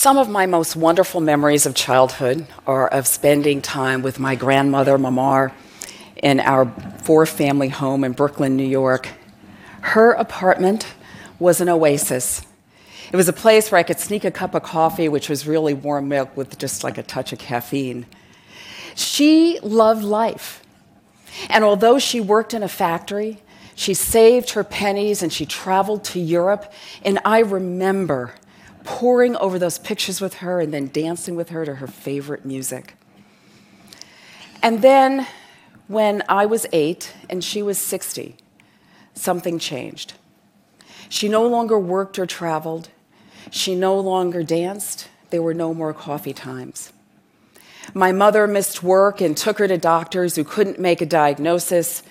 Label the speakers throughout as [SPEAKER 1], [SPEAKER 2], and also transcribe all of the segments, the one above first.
[SPEAKER 1] Some of my most wonderful memories of childhood are of spending time with my grandmother, Mamar, in our four family home in Brooklyn, New York. Her apartment was an oasis. It was a place where I could sneak a cup of coffee, which was really warm milk with just like a touch of caffeine. She loved life. And although she worked in a factory, she saved her pennies and she traveled to Europe. And I remember poring over those pictures with her and then dancing with her to her favorite music. And then when I was eight and she was 60, something changed. She no longer worked or traveled. She no longer danced. There were no more coffee times. My mother missed work and took her to doctors who couldn't make a diagnosis.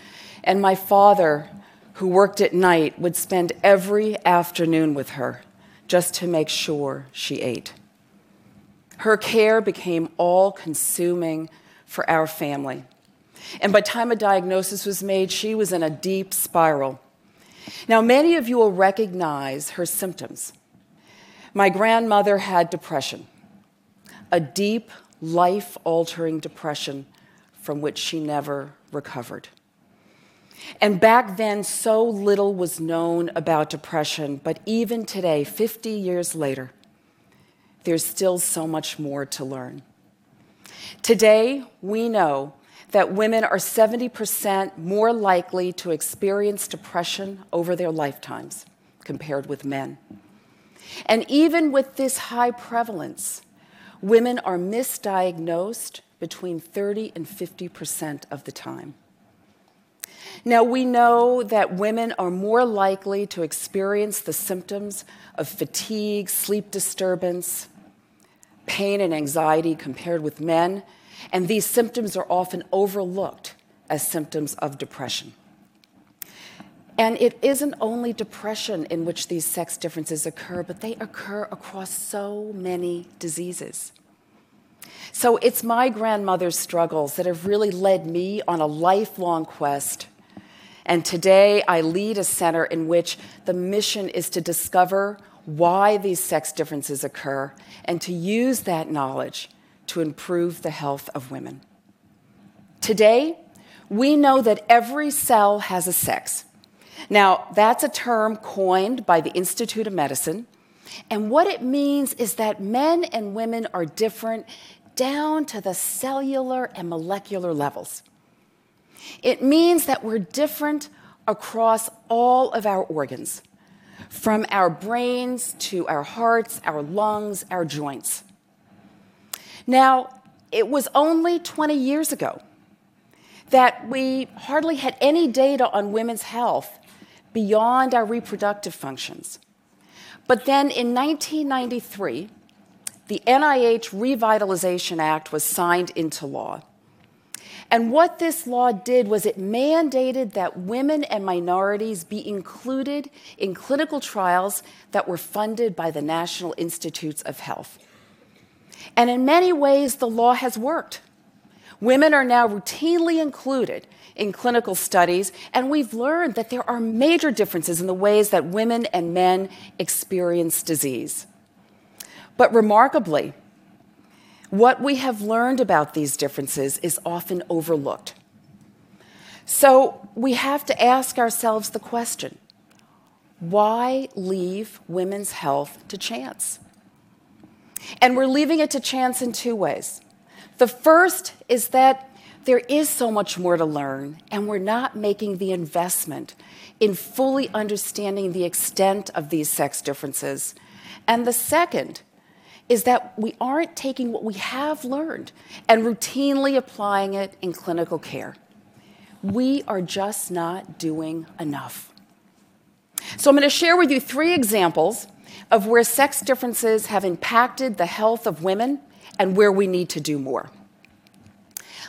[SPEAKER 1] And my father, who worked at night, would spend every afternoon with her just to make sure she ate. Her care became all consuming for our family. And by the time a diagnosis was made, she was in a deep spiral. Now, many of you will recognize her symptoms. My grandmother had depression, a deep, life altering depression from which she never recovered. And back then, so little was known about depression, but even today, 50 years later, there's still so much more to learn. Today, we know that women are 70% more likely to experience depression over their lifetimes compared with men. And even with this high prevalence, women are misdiagnosed between 30 and 50% of the time. Now, we know that women are more likely to experience the symptoms of fatigue, sleep disturbance, pain, and anxiety compared with men, and these symptoms are often overlooked as symptoms of depression. And it isn't only depression in which these sex differences occur, but they occur across so many diseases. So it's my grandmother's struggles that have really led me on a lifelong quest. And today I lead a center in which the mission is to discover why these sex differences occur and to use that knowledge to improve the health of women. Today, we know that every cell has a sex. Now, that's a term coined by the Institute of Medicine. And what it means is that men and women are different down to the cellular and molecular levels. It means that we're different across all of our organs, from our brains to our hearts, our lungs, our joints. Now, it was only 20 years ago that we hardly had any data on women's health beyond our reproductive functions. But then in 1993, the NIH Revitalization Act was signed into law. And what this law did was it mandated that women and minorities be included in clinical trials that were funded by the National Institutes of Health. And in many ways, the law has worked. Women are now routinely included in clinical studies, and we've learned that there are major differences in the ways that women and men experience disease. But remarkably, what we have learned about these differences is often overlooked. So we have to ask ourselves the question why leave women's health to chance? And we're leaving it to chance in two ways. The first is that there is so much more to learn, and we're not making the investment in fully understanding the extent of these sex differences. And the second is that we aren't taking what we have learned and routinely applying it in clinical care. We are just not doing enough. So, I'm going to share with you three examples of where sex differences have impacted the health of women and where we need to do more.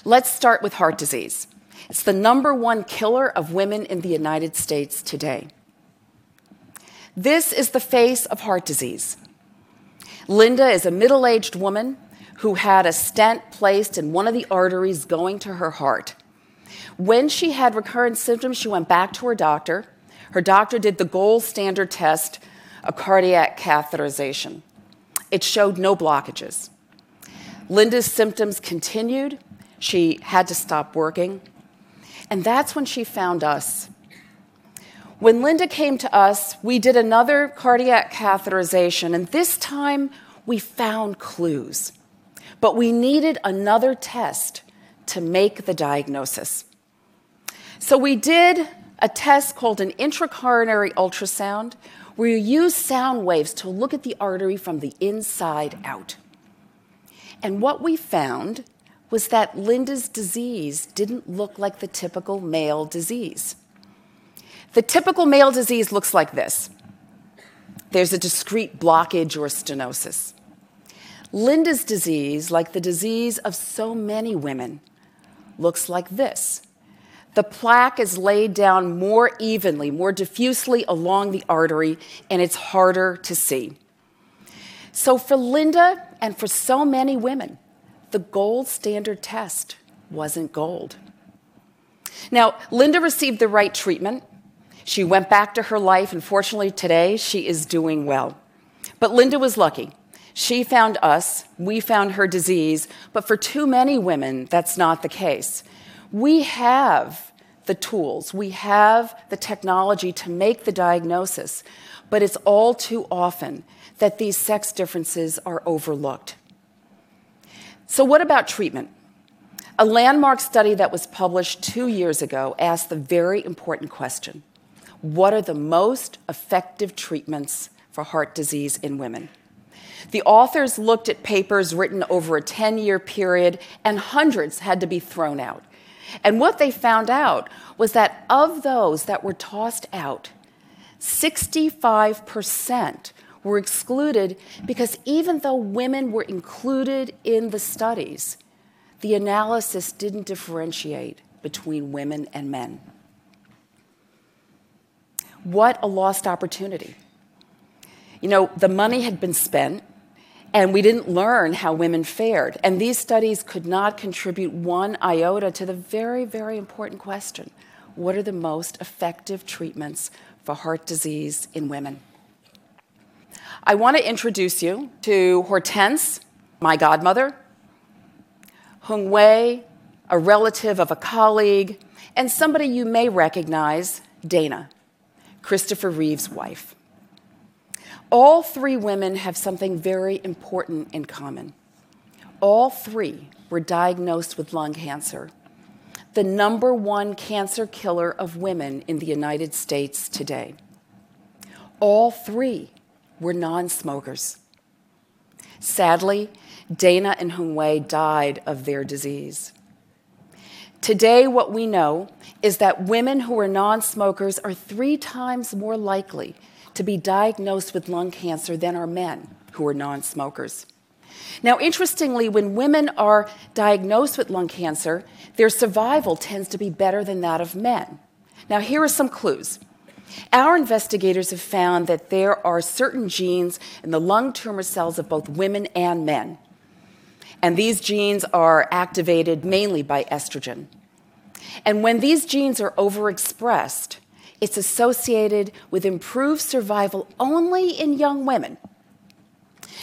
[SPEAKER 1] Let's start with heart disease. It's the number one killer of women in the United States today. This is the face of heart disease. Linda is a middle aged woman who had a stent placed in one of the arteries going to her heart. When she had recurrent symptoms, she went back to her doctor. Her doctor did the gold standard test a cardiac catheterization. it showed no blockages. Linda's symptoms continued. She had to stop working. And that's when she found us. When Linda came to us, we did another cardiac catheterization, and this time we found clues. But we needed another test to make the diagnosis. So we did a test called an intracoronary ultrasound, where you use sound waves to look at the artery from the inside out. And what we found was that Linda's disease didn't look like the typical male disease. The typical male disease looks like this there's a discrete blockage or stenosis. Linda's disease, like the disease of so many women, looks like this. The plaque is laid down more evenly, more diffusely along the artery, and it's harder to see. So, for Linda and for so many women, the gold standard test wasn't gold. Now, Linda received the right treatment. She went back to her life, and fortunately, today she is doing well. But Linda was lucky. She found us, we found her disease, but for too many women, that's not the case. We have the tools, we have the technology to make the diagnosis, but it's all too often that these sex differences are overlooked. So, what about treatment? A landmark study that was published two years ago asked the very important question What are the most effective treatments for heart disease in women? The authors looked at papers written over a 10 year period, and hundreds had to be thrown out. And what they found out was that of those that were tossed out, 65% were excluded because even though women were included in the studies, the analysis didn't differentiate between women and men. What a lost opportunity. You know, the money had been spent, and we didn't learn how women fared. And these studies could not contribute one iota to the very, very important question what are the most effective treatments for heart disease in women? I want to introduce you to Hortense, my godmother, Hung Wei, a relative of a colleague, and somebody you may recognize, Dana, Christopher Reeve's wife. All three women have something very important in common. All three were diagnosed with lung cancer, the number one cancer killer of women in the United States today. All three were non smokers. Sadly, Dana and Hung Wei died of their disease. Today, what we know is that women who are non smokers are three times more likely to be diagnosed with lung cancer than are men who are non smokers. Now, interestingly, when women are diagnosed with lung cancer, their survival tends to be better than that of men. Now, here are some clues. Our investigators have found that there are certain genes in the lung tumor cells of both women and men. And these genes are activated mainly by estrogen. And when these genes are overexpressed, it's associated with improved survival only in young women.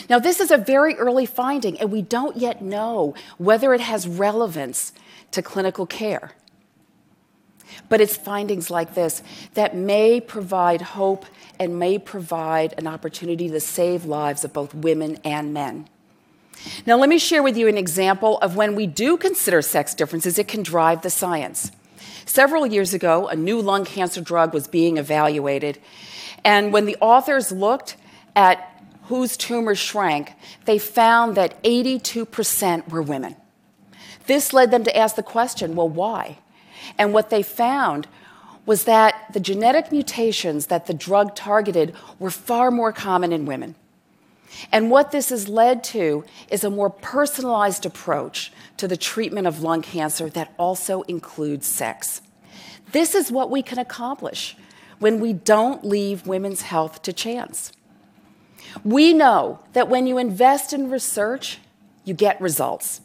[SPEAKER 1] Now, this is a very early finding, and we don't yet know whether it has relevance to clinical care. But it's findings like this that may provide hope and may provide an opportunity to save lives of both women and men. Now, let me share with you an example of when we do consider sex differences, it can drive the science. Several years ago, a new lung cancer drug was being evaluated, and when the authors looked at whose tumors shrank, they found that 82% were women. This led them to ask the question well, why? And what they found was that the genetic mutations that the drug targeted were far more common in women. And what this has led to is a more personalized approach to the treatment of lung cancer that also includes sex. This is what we can accomplish when we don't leave women's health to chance. We know that when you invest in research, you get results.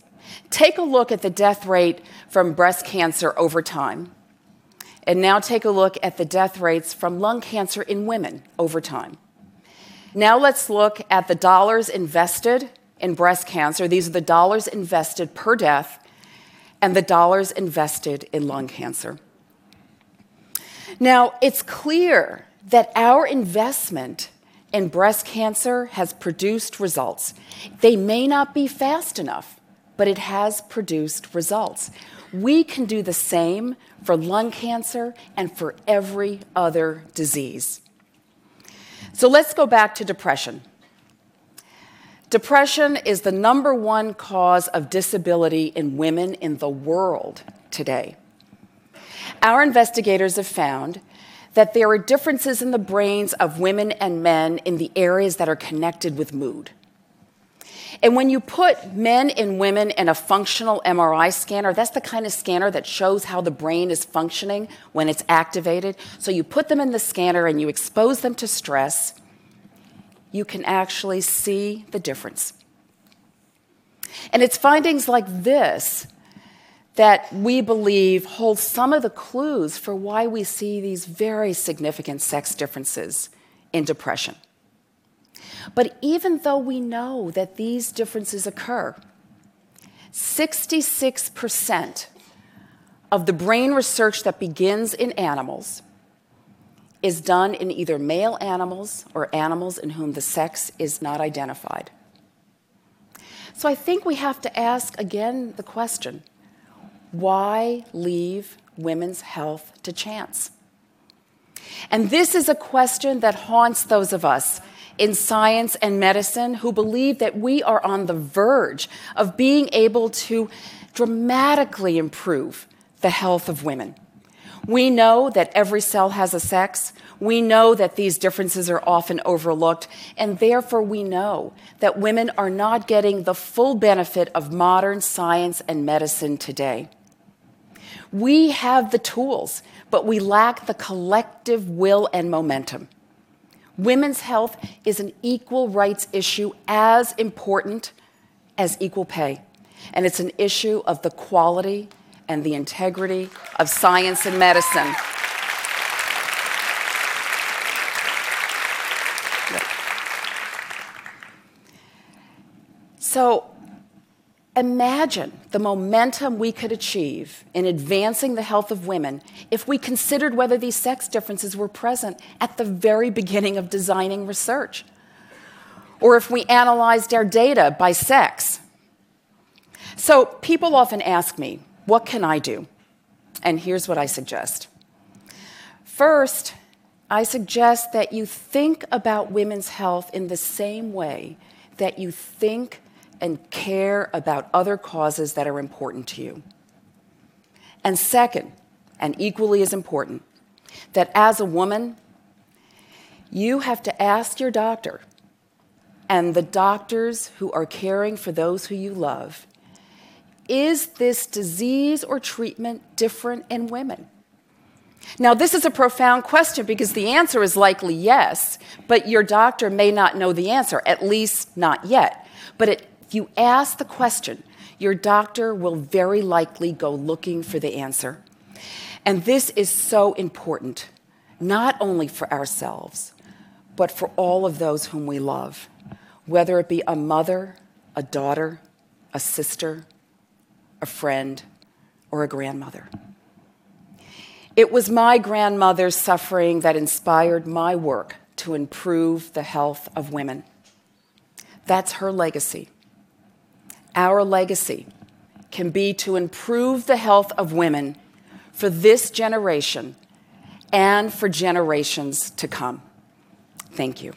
[SPEAKER 1] Take a look at the death rate from breast cancer over time. And now take a look at the death rates from lung cancer in women over time. Now let's look at the dollars invested in breast cancer. These are the dollars invested per death and the dollars invested in lung cancer. Now, it's clear that our investment in breast cancer has produced results. They may not be fast enough, but it has produced results. We can do the same for lung cancer and for every other disease. So let's go back to depression. Depression is the number one cause of disability in women in the world today. Our investigators have found that there are differences in the brains of women and men in the areas that are connected with mood. And when you put men and women in a functional MRI scanner, that's the kind of scanner that shows how the brain is functioning when it's activated. So you put them in the scanner and you expose them to stress, you can actually see the difference. And it's findings like this that we believe hold some of the clues for why we see these very significant sex differences in depression. But even though we know that these differences occur, 66% of the brain research that begins in animals is done in either male animals or animals in whom the sex is not identified. So I think we have to ask again the question why leave women's health to chance? And this is a question that haunts those of us in science and medicine who believe that we are on the verge of being able to dramatically improve the health of women. We know that every cell has a sex. We know that these differences are often overlooked, and therefore we know that women are not getting the full benefit of modern science and medicine today. We have the tools, but we lack the collective will and momentum. Women's health is an equal rights issue as important as equal pay. And it's an issue of the quality and the integrity of science and medicine. So Imagine the momentum we could achieve in advancing the health of women if we considered whether these sex differences were present at the very beginning of designing research, or if we analyzed our data by sex. So, people often ask me, What can I do? And here's what I suggest. First, I suggest that you think about women's health in the same way that you think and care about other causes that are important to you. And second, and equally as important, that as a woman, you have to ask your doctor and the doctors who are caring for those who you love is this disease or treatment different in women? Now, this is a profound question because the answer is likely yes, but your doctor may not know the answer, at least not yet. But it you ask the question, your doctor will very likely go looking for the answer. And this is so important, not only for ourselves, but for all of those whom we love, whether it be a mother, a daughter, a sister, a friend, or a grandmother. It was my grandmother's suffering that inspired my work to improve the health of women. That's her legacy. Our legacy can be to improve the health of women for this generation and for generations to come. Thank you.